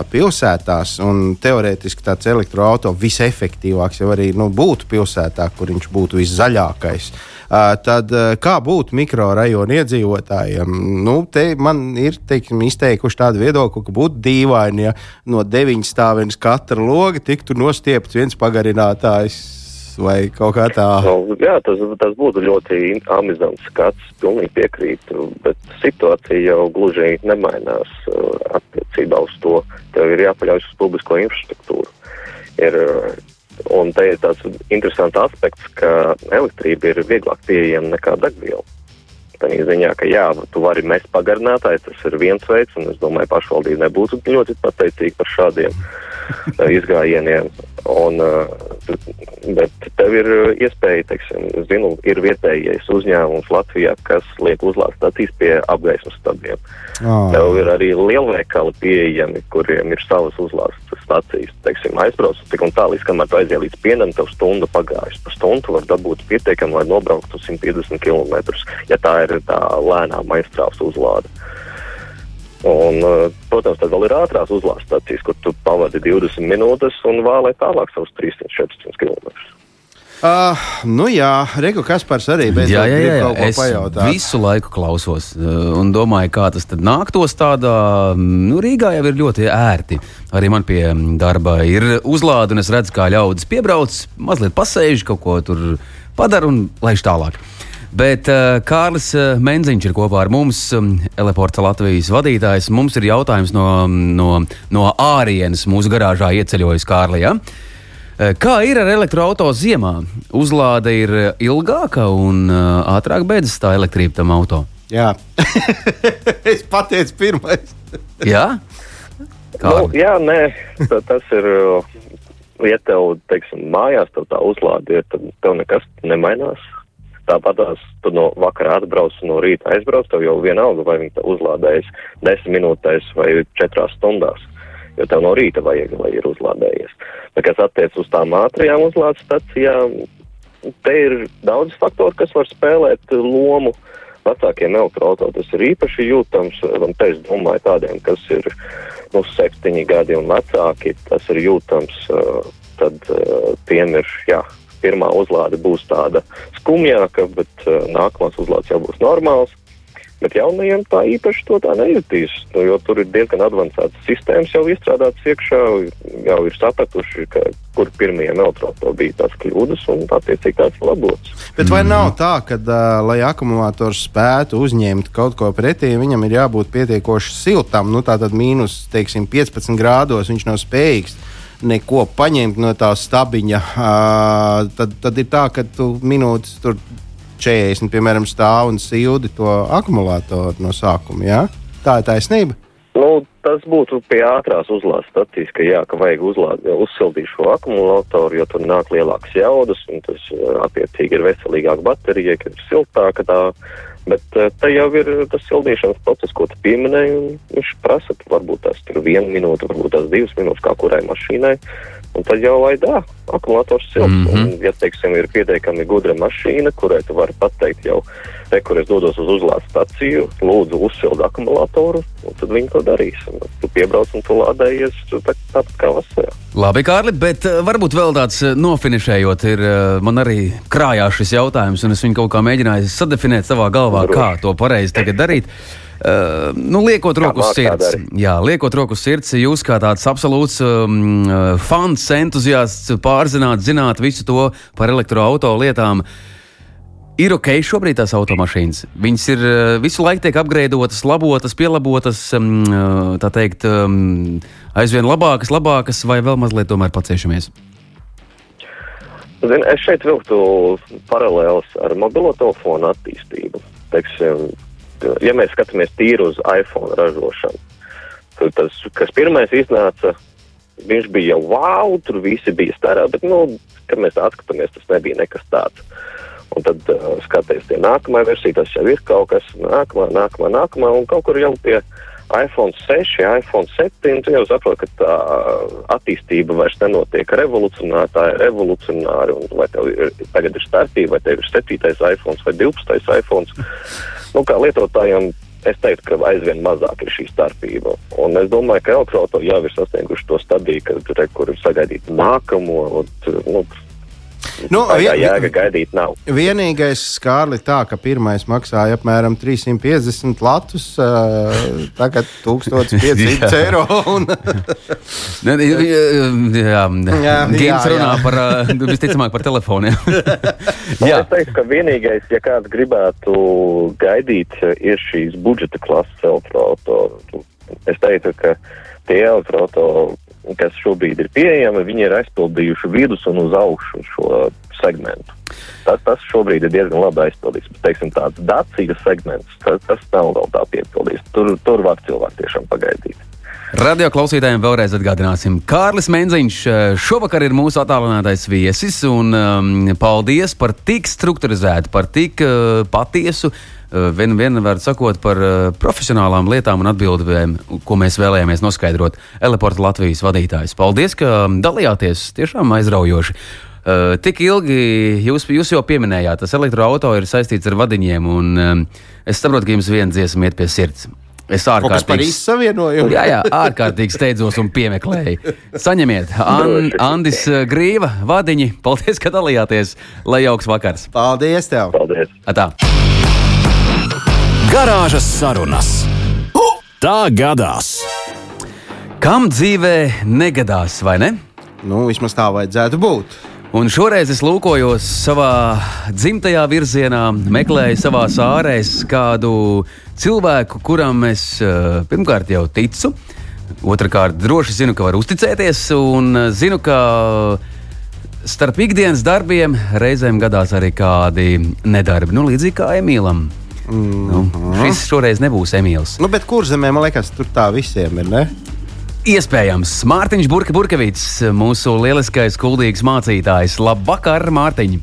pilsētās. Teorētiski tāds elektroautorāts visefektīvāks jau arī nu, būtu pilsētā, kur viņš būtu viszaļākais. Uh, tad uh, kā būt mikrorajonu iedzīvotājiem? Nu, te man ir teiksim, izteikuši tādu viedokli, ka būtu dīvaini, ja no deviņas stāvienas katra loga tiktu nostiepts viens pagarinātājs vai kaut kā tā. Nu, jā, tas, tas būtu ļoti amizants skats, pilnīgi piekrītu, bet situācija jau gluži nemainās uh, attiecībā uz to. Tev ir jāpaļaujas uz publisko infrastruktūru. Ir, uh, un te ir tāds interesants aspekts, ka elektrība ir vieglāk pieejama nekā degviela. Tādā ziņā, ka jā, tu vari mest pagarinātāju, tas ir viens veids, un es domāju, pašvaldība nebūtu ļoti pateicīga par šādiem *laughs* uh, izgājieniem. Un, uh, bet tev ir iespēja, teiksim, zinu, ir vietējais uzņēmums Latvijā, kas liek uzlādes stacijas pie apgaismas stabiem. Oh. Tev ir arī lielveikali pieejami, kuriem ir savas uzlādes stacijas. Teiksim, aizbrauc tik un tā, līdz kamēr tu aizies līdz pienam, tev stunda pagājusi. Pa stundu var dabūt pietiekami, lai nobrauktu 150 km, ja tā ir tā lēnā maģistrāls uzlāde. Un, eh, protams, tad vēl ir ātrās uzlādes stācijas, kur tu pavadi 20 minūtes un vēlē tālāk savus 300-400 km. Uh, nu jā, Reku Kaspars arī beidzot jā, jā, jā, jā. Es pajautāt. visu laiku klausos uh, un domāju, kā tas tad nāktos tādā, nu Rīgā jau ir ļoti ērti. Arī man pie darba ir uzlāde un es redzu, kā ļaudis piebrauc, mazliet pasēž, kaut ko tur padara un laiž tālāk. Bet uh, Kārlis uh, Menziņš ir kopā ar mums, um, Eleporta Latvijas vadītājs. Mums ir jautājums no, no, no ārienes mūsu garāžā ieceļojas Kārlijā. Uh, kā ir ar elektroautorātu ziemā? Uzlāde ir ilgāka un uh, ātrāk beidzas tā elektrība tam auto. Jā, *laughs* es pateicu, pirmais. *laughs* jā, nu, jā nē, tas ir. Ja tev, teiksim, mājās tev tā uzlāde ir, tad tev nekas nemainās Tāpat tu no vakara atbrauc, no rīta aizbrauc, tev jau vienalga, vai viņi uzlādējas desmit minūtēs vai četrās stundās. Jo tev no rīta vajag, lai ir uzlādējies. Bet, kas attiec uz tām ātrajām uzlādes stacijām, te ir daudz faktoru, kas var spēlēt lomu. Vecākiem elektroautoriem tas ir īpaši jūtams, un te es domāju tādiem, kas ir nu, septiņi gadi un vecāki, tas ir jūtams, tad tiem ir, jā, pirmā uzlāde būs tāda skumjāka, bet uh, nākamās uzlādes jau būs normāls. Bet jaunajiem tā īpaši to tā nejutīs, nu, jo tur ir diezgan avansētas sistēmas jau izstrādātas iekšā, jau ir sapratuši, ka, kur pirmajiem elektroautoriem bija tās kļūdas un attiecīgi tās labotas. Bet vai nav tā, ka, uh, lai akumulators spētu uzņemt kaut ko pretī, viņam ir jābūt pietiekoši siltam, nu tā tad mīnus, teiksim, 15 grādos viņš nav spējīgs neko paņemt no tā stabiņa, uh, tad, tad ir tā, ka tu minūtes tur 40, piemēram, stāv un sildi to akumulātoru no sākuma. Ja? Tā ir taisnība. Nu, tas būtu pie ātrās uzlādes stācijas, ka, jā, ka vajag uzlāt, uzsildīt šo akumulātoru, jo tur nāk lielākas jaudas, un tas attiecīgi ir veselīgāka baterija, kad ir siltāka tā Bet uh, te jau ir tas sildīšanas process, ko tu pieminēji, viņš prasa, varbūt tās ir viena minūte, varbūt tās divas minūtes kā kurai mašīnai. Un tad jau vai tā, akumulators silts. Mm -hmm. Un, ja, teiksim, ir pietiekami gudra mašīna, kurai tu vari pateikt jau, te, kur es dodos uz uzlādes staciju, lūdzu uzsild akumulatoru, un tad viņi to darīs. Un tu piebrauc un tu lādējies tā, tāpat kā vasarā. Labi, Kārli, bet uh, varbūt vēl tāds uh, nofinišējot, ir uh, man arī krājās šis jautājums, un es viņu kaut kā mēģināju sadefinēt savā galvā, Droši. kā to pareizi tagad darīt. Uh, nu, liekot roku uz sirds, jā, liekot roku uz sirds, jūs kā tāds absolūts um, fans, entuziasts, pārzināt, zināt visu to par elektroautorātu lietām. Ir ok, šobrīd tās automašīnas. Viņas ir visu laiku tiek apgraidotas, labotas, pielabotas, um, tā teikt, um, aizvien labākas, labākas, vai vēl mazliet tomēr paciešamies. Zin, es šeit vilktu paralēlus ar mobilo telefonu attīstību. Teiksim, ja mēs skatāmies tīri uz iPhone ražošanu, tad tas, kas pirmais iznāca, viņš bija jau wow, tur visi bija starā, bet, nu, kad mēs atskatāmies, tas nebija nekas tāds. Un tad uh, skaties, tie nākamā versija, tas jau ir kaut kas nākamā, nākamā, nākamā, un kaut kur jau pie iPhone 6, iPhone 7, tu jau saproti, ka tā attīstība vairs nenotiek revolucionāri, tā ir revolucionāri, un vai tev ir, tagad ir starpība, vai tev ir 7. iPhone vai 12. iPhone nu, kā lietotājiem, es teiktu, ka aizvien mazāk ir šī starpība. Un es domāju, ka elektroautori jau ir sasnieguši to stadiju, kad re, ir sagaidīt nākamo. Un, nu, Nu, vien, jēga gaidīt nav. Vienīgais skārli tā, ka pirmais maksāja apmēram 350 latus, uh, tagad *laughs* 1500 eiro. Un... *laughs* ne, jā, jā, Gīms runā jā. par, visticamāk, par telefoniem. *laughs* jā. Es teiktu, ka vienīgais, ja kāds gribētu gaidīt, ir šīs budžeta klases elektroautori. Es teiktu, ka tie elektroautori kas šobrīd ir pieejami, viņi ir aizpildījuši vidus un uz augšu šo segmentu. Tas, tas šobrīd ir diezgan labi aizpildīts. Bet, teiksim, tāds dacīgas segments, tas, tas nav vēl tā piepildīts. Tur, tur var cilvēki tiešām pagaidīt. Radio klausītājiem vēlreiz atgādināsim, Kārlis Menziņš eh, šovakar ir mūsu attālinātais viesis. Un, um, paldies par tik strukturizētu, par tik uh, patiesu, uh, vien, vien var sakot, par uh, profesionālām lietām un atbildēm, ko mēs vēlējāmies noskaidrot. Eleporta Latvijas vadītājs. Paldies, ka dalījāties tiešām aizraujoši. Uh, tik ilgi jūs, jūs jau pieminējāt, tas elektroautorāts ir saistīts ar vadiņiem, un um, es saprotu, ka jums viena dziesma iet pie sirds. Es ārkārtīgi savienoju. Jā, jā, ārkārtīgi steidzos un piemeklēju. Saņemiet, *laughs* An Andis eh, Grīva, vadiņi. Paldies, ka dalījāties. Lai jauks vakars. Paldies tev! Paldies! Atā. Garāžas sarunas. Tā gadās! Kam dzīvē negadās, vai ne? Nu, vismaz tā vajadzētu būt. Un šoreiz es lūkojos savā dzimtajā virzienā, meklēju savā ārēs kādu cilvēku, kuram es uh, pirmkārt jau ticu, otrkārt droši zinu, ka var uzticēties, un uh, zinu, ka starp ikdienas darbiem reizēm gadās arī kādi nedarbi, nu, līdzīgi kā Emīlam. Mm. Nu, šis šoreiz nebūs Emīls. Nu, bet kur zemē, man liekas, tur tā visiem ir, ne? Iespējams, Mārtiņš Burka Burkevits, mūsu lieliskais, kuldīgs mācītājs. Labvakar, Mārtiņ!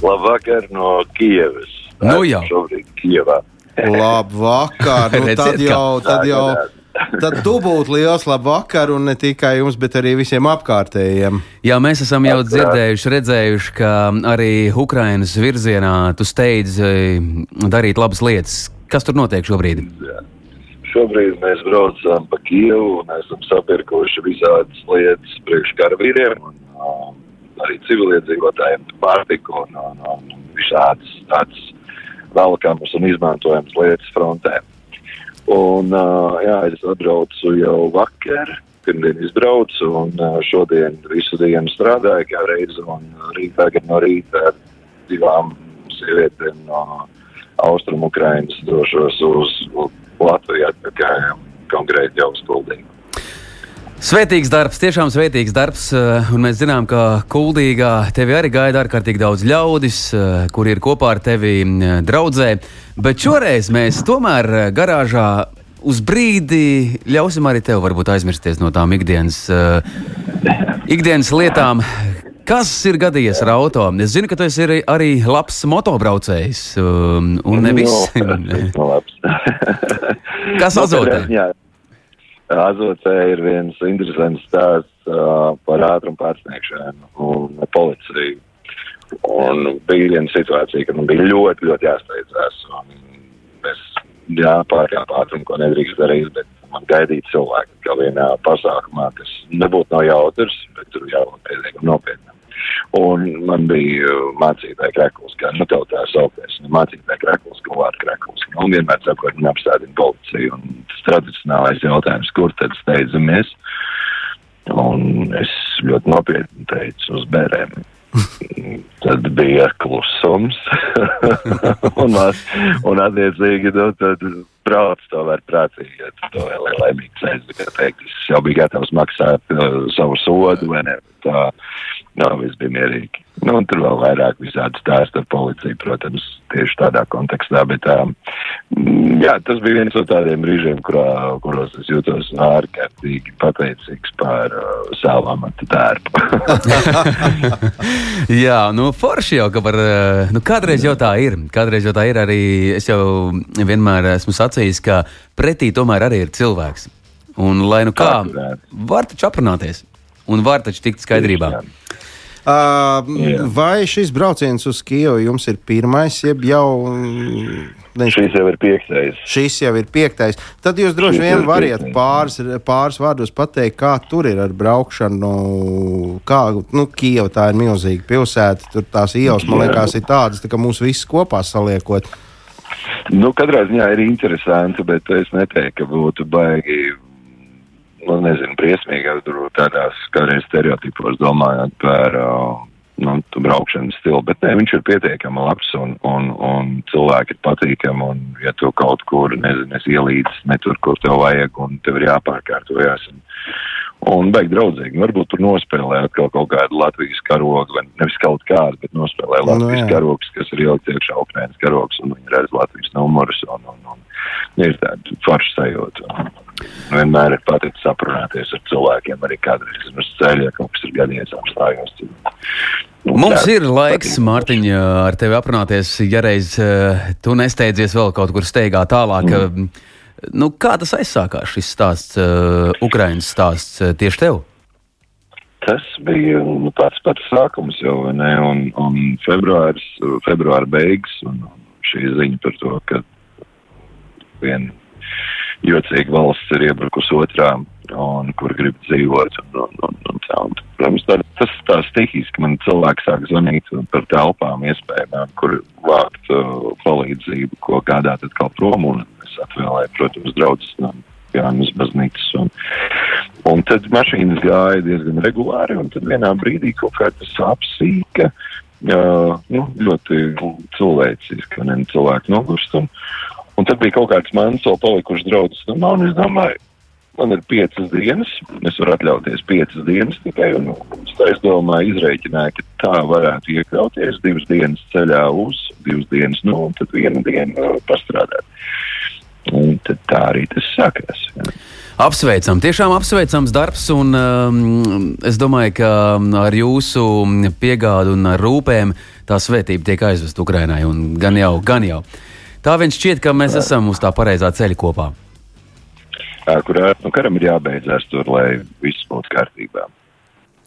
Labvakar no Kievas. Nu jau. Šobrīd Kievā. Labvakar! Nu, *laughs* tad jau, tad jau. Tad tu būtu liels labvakar, un ne tikai jums, bet arī visiem apkārtējiem. Jā, mēs esam jau dzirdējuši, redzējuši, ka arī Ukrainas virzienā tu steidz eh, darīt labas lietas. Kas tur notiek šobrīd? Šobrīd mēs braucam pa Kievu un esam sapirkuši visādas lietas priekš karavīriem un um, arī civiliedzīvotājiem pārtiku un, un, un visādas tādas velkamas un izmantojamas lietas frontē. Un, uh, jā, es atbraucu jau vakar, pirmdien izbraucu un uh, šodien visu dienu strādāju kā reizi un rīt tagad no rīta divām sievietēm no Austrum Ukrainas došos uz Latviju atpakaļ konkrēti jau uz Kuldīgu. Svētīgs darbs, tiešām svētīgs darbs, eh, un mēs zinām, ka Kuldīgā tevi arī gaida ārkārtīgi daudz ļaudis, eh, kuri ir kopā ar tevi eh, draudzē. Bet šoreiz mēs tomēr garāžā uz brīdi ļausim arī tev varbūt aizmirsties no tām ikdienas, ikdienas lietām. Kas ir gadījies ar auto? Es zinu, ka tu esi arī, labs motobraucējs. um, Un nevis. Nu, *laughs* labs. *laughs* Kas azotē? Jā, azotē ir viens interesants stāsts uh, par ātrumu pārsniegšanu un policiju. Un bija viena situācija, kad man bija ļoti, ļoti jāsteidzās. Es jāpārkāpu ātrumu, ko nedrīkst darīt, bet man gaidīja cilvēki, kā vienā pasākumā, kas nebūtu nav jautrs, bet tur jābūt pietiekami nopietnam. Un man bija uh, mācītāja krekls, kā nu tev tā saukties, nu, mācītāja krekls, vārdu krekls. Nu, Un vienmēr sakot, man apstādina policija. Un tas tradicionālais jautājums, kur tad steidzamies? Un es ļoti nopietni teicu uz bērēm. *laughs* Tad bija klusums, *laughs* un, un attiecīgi, nu, tad brauc to var prātīgi, ja tu to vēl ir laimīgs aizvakar teikt, es jau biju gatavs maksāt uh, savu sodu, vai ne, tā, jā, viss bija mierīgi. Nu, un tur vēl vairāk visādi stāsti ar policiju, protams, tieši tādā kontekstā, bet tā, mm, jā, tas bija viens no tādiem brīžiem, kurā, kuros es jūtos ārkārtīgi pateicīgs par uh, savu amatu darbu. *laughs* *laughs* Jā, nu forši jau, ka var. eh, Nu, kādreiz jau tā ir. Kādreiz jau tā ir arī. Es jau vienmēr esmu sacījis, ka pretī tomēr arī ir cilvēks. Un lai nu kā, var taču aprunāties. Un var taču tikt skaidrībā. Uh, vai šis brauciens uz Kijevu jums ir pirmais, jeb jau mm, ne, Šis jau ir piektais. šis jau ir piektais? Tad jūs droši Šis vien piektais, pāris, pāris vārdos pateikt, kā tur ir ar braukšanu. Kā, nu, Kijava tā ir milzīga pilsēta, tur tās ielas, man liekas, ir tādas, tā kā mūs visus kopā saliekot. Nu, katrā ziņā ir interesanti, bet es neteiktu, ka būtu baigi, nu, nezinu, briesmīgi, ja tur tādās kādreiz stereotipos domājot par uh, nu, braukšanas stilu, bet nē, viņš ir pietiekami labs un, un, un cilvēki ir patīkami, un ja tu kaut kur, nezinu, es ielīdz ne tur, kur tev vajag, un tev ir jāpārkārtojas. Un, Un beig draudzīgi. Varbūt tur nospēlē atkal kaut kādu Latvijas karogu, vai nevis kaut kādu, bet nospēlē Nu, Latvijas jā. karogs, kas ir ielikt iekšā Ukrainas karogs, un viņi redz Latvijas numurus, un, un, un ir tāda forša sajūta. Un Vienmēr ir paticis aprunāties ar cilvēkiem, arī kādreiz uz ceļa, ja kaut kas ir gadījies, apstājos. Nu, Mums tā ir laiks, patīk. Mārtiņ, ar tevi aprunāties. Ja reiz eh, tu nesteidzies vēl kaut kur steigā tālāk, mm. Nu, kā tas aizsākās šis stāsts, uh, Ukraiņas stāsts eh, tieši tev? Tas bija nu, tāds pats sākums jau, ne? Un, un februāris, februāra beigas, un šī ziņa par to, ka viena jocīga valsts ir iebrukusi otrā, un kur grib dzīvot. Un, un, un, un tā, un, protams, tā, tas tā stihiski, man cilvēki sāk zvanīt par telpām, iespējām, kur vākt uh, palīdzību, ko gādāt atkal prom, un es atvēlēju, protams, draudzes no Jānis Baznīcas. Un, un tad mašīnas gāja diezgan regulāri, un tad vienā brīdī kaut kā tas apsīka. Uh, nu, ļoti cilvēciski, ka ne cilvēki nogurst. Un, un tad bija kaut kāds mans vēl palikuši draudzes namā, un es domāju, man ir piecas dienas, es varu atļauties piecas dienas tikai, un tā es domāju, izreikināju, ka tā varētu iekļauties divas dienas ceļā uz, divas dienas, nu, un tad vienu dienu uh, pastrādāt. Un tā arī tas sākās. Jā. Apsveicam, tiešām apsveicams darbs, un um, es domāju, ka um, ar jūsu piegādu un rūpēm tā svētība tiek aizvest Ukrainai, un gan jau, gan jau. Tā viņš šķiet, ka mēs esam uz tā pareizā ceļa kopā. Kurā nu, karam ir jābeidzās tur, lai viss būtu kārtībā.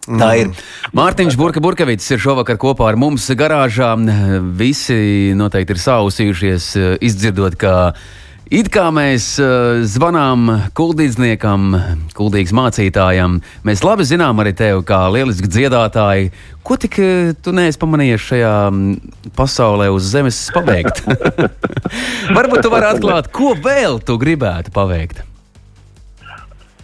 Tā ir. Mārtiņš Burka Burkevits ir šovakar kopā ar mums garāžā. Visi noteikti ir sausījušies, izdzirdot, ka it kā mēs eh, zvanām kuldīdzniekam, kuldīgas mācītājam. Mēs labi zinām arī tevi kā lielisku dziedātāju. Ko tik eh, tu neesi pamanījies šajā mm, pasaulē uz zemes paveikt? *laughs* Varbūt tu vari atklāt, ko vēl tu gribētu paveikt.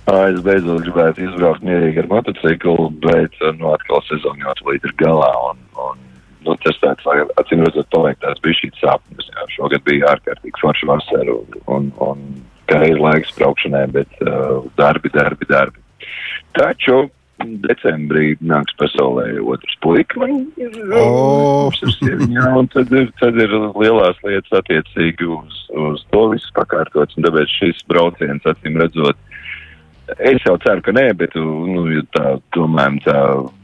Es beidzot gribētu izbraukt mierīgi ar motociklu, bet nu, atkal sezona jau ir galā. Un, un, nu, tas tāds, lai acīm redzot, paveiktās bija šī sapnis. Jā. Šogad bija ārkārtīgi forša vasara un, un, un kā ir laiks braukšanai, bet uh, darbi, darbi, darbi. Taču decembrī nāks pasaulē otrs puika. Man ir, O! mums ir sieviņā, un tad ir, tad ir lielās lietas attiecīgi uz, uz to visu pakārtots. un Tāpēc šis brauciens, acīm redzot, Es jau ceru, ka nē, bet, nu, ja tā domājam tā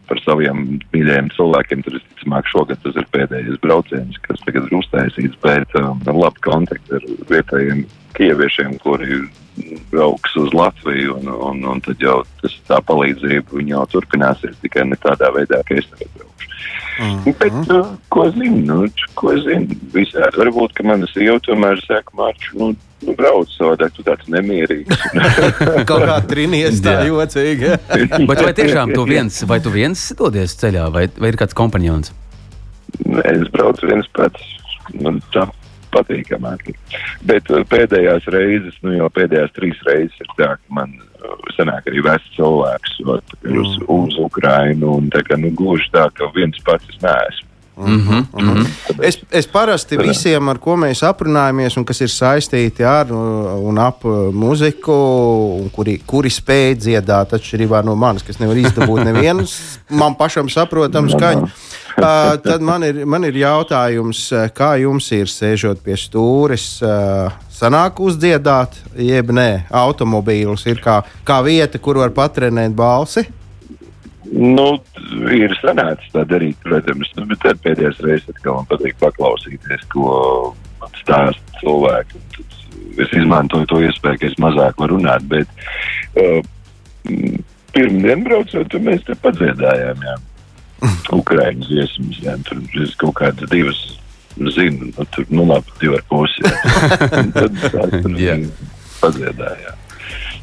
par saviem mīļajiem cilvēkiem, tad visticamāk šogad tas ir pēdējais brauciens, kas tagad ir uztaisīts, bet um, ar labu kontaktu ar vietējiem kieviešiem, kuri brauks uz Latviju, un, un, un tad jau tas tā palīdzība jau turpināsies tikai ne tādā veidā, ka es tagad braukšu. Mm. Bet, uh, ko zinu, nu, ko zinu, visādi. Varbūt, ka manas sieva tomēr saka, Mārķis, nu, nu, brauc savādāk, tu tāds nemierīgs. *laughs* Kaut kā trīnīties tā jocīgi. *laughs* Bet vai tiešām tu viens, vai tu viens dodies ceļā, vai, vai ir kāds kompanions? Nē, es braucu viens pats. Man tā patīkamāk. Bet uh, pēdējās reizes, nu jau pēdējās trīs reizes ir tā, ka man uh, sanāk arī vests cilvēks ot, uz, uz Ukrainu. Un tā kā, nu, gluži tā, ka viens pats es neesmu. Mm -hmm, mm -hmm. Es, es parasti visiem, ar ko mēs aprunājamies, un kas ir saistīti ar uh, un ap uh, muziku, un kuri, kuri spēj dziedāt, atšķirībā no manis, kas nevar izdabūt nevienu man pašam saprotamu skaņu. Uh, tad man ir, man ir jautājums, uh, kā jums ir sēžot pie stūres, uh, sanāk uzdziedāt, jeb nē, automobīlus ir kā, kā vieta, kur var patrenēt balsi. Nu, ir sanācis tā darīt, protams, nu, bet pēdējais reizes atkal man patīk paklausīties, ko man stāsta cilvēki. Es izmantoju to iespēju, ka es mazāk varu runāt, bet uh, pirmdien braucot, mēs te padziedājām, jā. Ukraiņas dziesmas, jā, tur es kaut kādas divas zinu, nu, tur, nu labi, divi ar pusi. Tad tā, *laughs* padziedājām.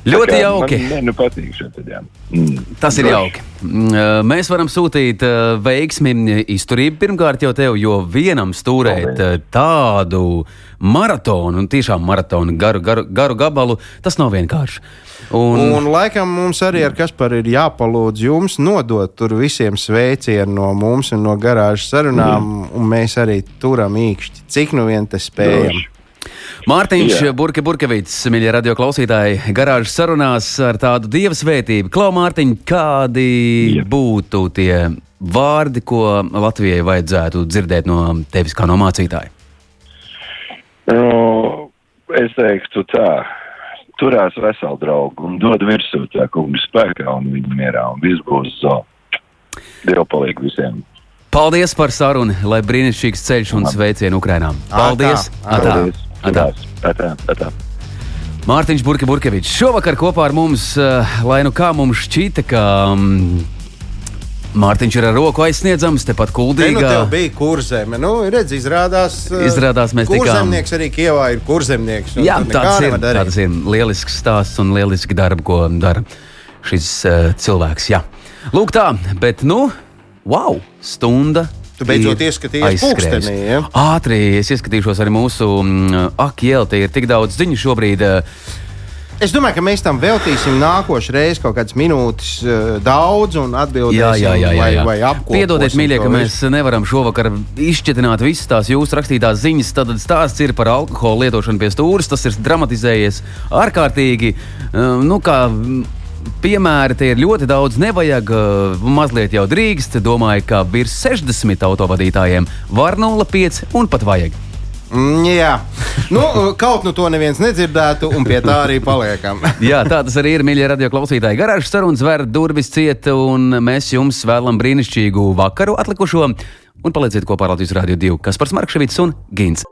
Ļoti jauki. Man, man nu patīk šeit, jā. Mm. Tas ir jauki. Mm, Mēs varam sūtīt veiksmi, izturību pirmkārt jau tev, jo vienam stūrēt uh, tādu maratonu, un tiešām maratonu garu, garu, garu gabalu, tas nav vienkārši. Un, Un laikam mums arī ar Kasparu ir jāpalūdz jums nodot tur visiem sveicienu no mums un no garāžas sarunām, un mēs arī turam īkšķi, cik nu vien te spējam. Droši. Mārtiņš Jā. Burke Burkevits, mīļie radio klausītāji, garāžas sarunās ar tādu dieva svētību. Klau Mārtiņ, kādi Jā. būtu tie vārdi, ko Latvijai vajadzētu dzirdēt no tevis kā no mācītāja? Nu, es teiktu tā, turās veselu draugu un dod virsū tā kungu spēkā un viņa mierā un viss būs zo. Dievpalīgi visiem. Paldies par sarunu, lai brīnišķīgs ceļš un sveicienu Ukrainā. Paldies! Atā. Paldies. Atā. Atā. Atā. Mārtiņš Burkevičs šovakar kopā ar mums, eh, lai nu kā mums šķita, ka mm, Mārtiņš ir ar roku aizsniedzams, tepat Te nu kuldīgā. tev bija kurzeme. Nu, redz, izrādās, *laughs* Izrādās, mēs tikām- kurzemnieks arī Kievā ir kurzemnieks. un Jā, tāds ir, tāds ir lielisks stāsts un lielisks darbi, ko dara šis uh, cilvēks. Jā. Lūk, tā, bet nu, wow, stunda. Tu beidzot ieskatījies pulkstenī, ja? Ātri es ieskatīšos arī mūsu mm, akjēlē. Ir tik daudz ziņu šobrīd. Uh, Es domāju, ka mēs tam veltīsim nākošais reizes kaut kādas minūtes, uh, daudz un atbildēsim. Jā, jā, jā. jā, vai, jā. vai apkoposim Piedodiet, mīļie, ka mēs nevaram šovakar izšķietināt visas tās jūsu rakstītās ziņas. Tad stāsts ir par alkohola lietošanu pie stūres. Tas ir dramatizējies ārkārtīgi. Uh, Nu, kā, Piemēri te ir ļoti daudz, nevajag uh, mazliet jau drīkst. Domāju, ka virs 60 autovadītājiem var 0,5 un pat vajag. Mm, jā, nu, uh, kaut nu to neviens nedzirdētu, un pie tā arī paliekam. *laughs* Jā, tā tas arī ir, mīļie radio klausītāji. Garāžas sarunas vēr durvis ciet, un mēs jums vēlam brīnišķīgu vakaru atlikušo. Un palieciet kopā ar Latvijas Rādio 2, kas par Markevits un Gins.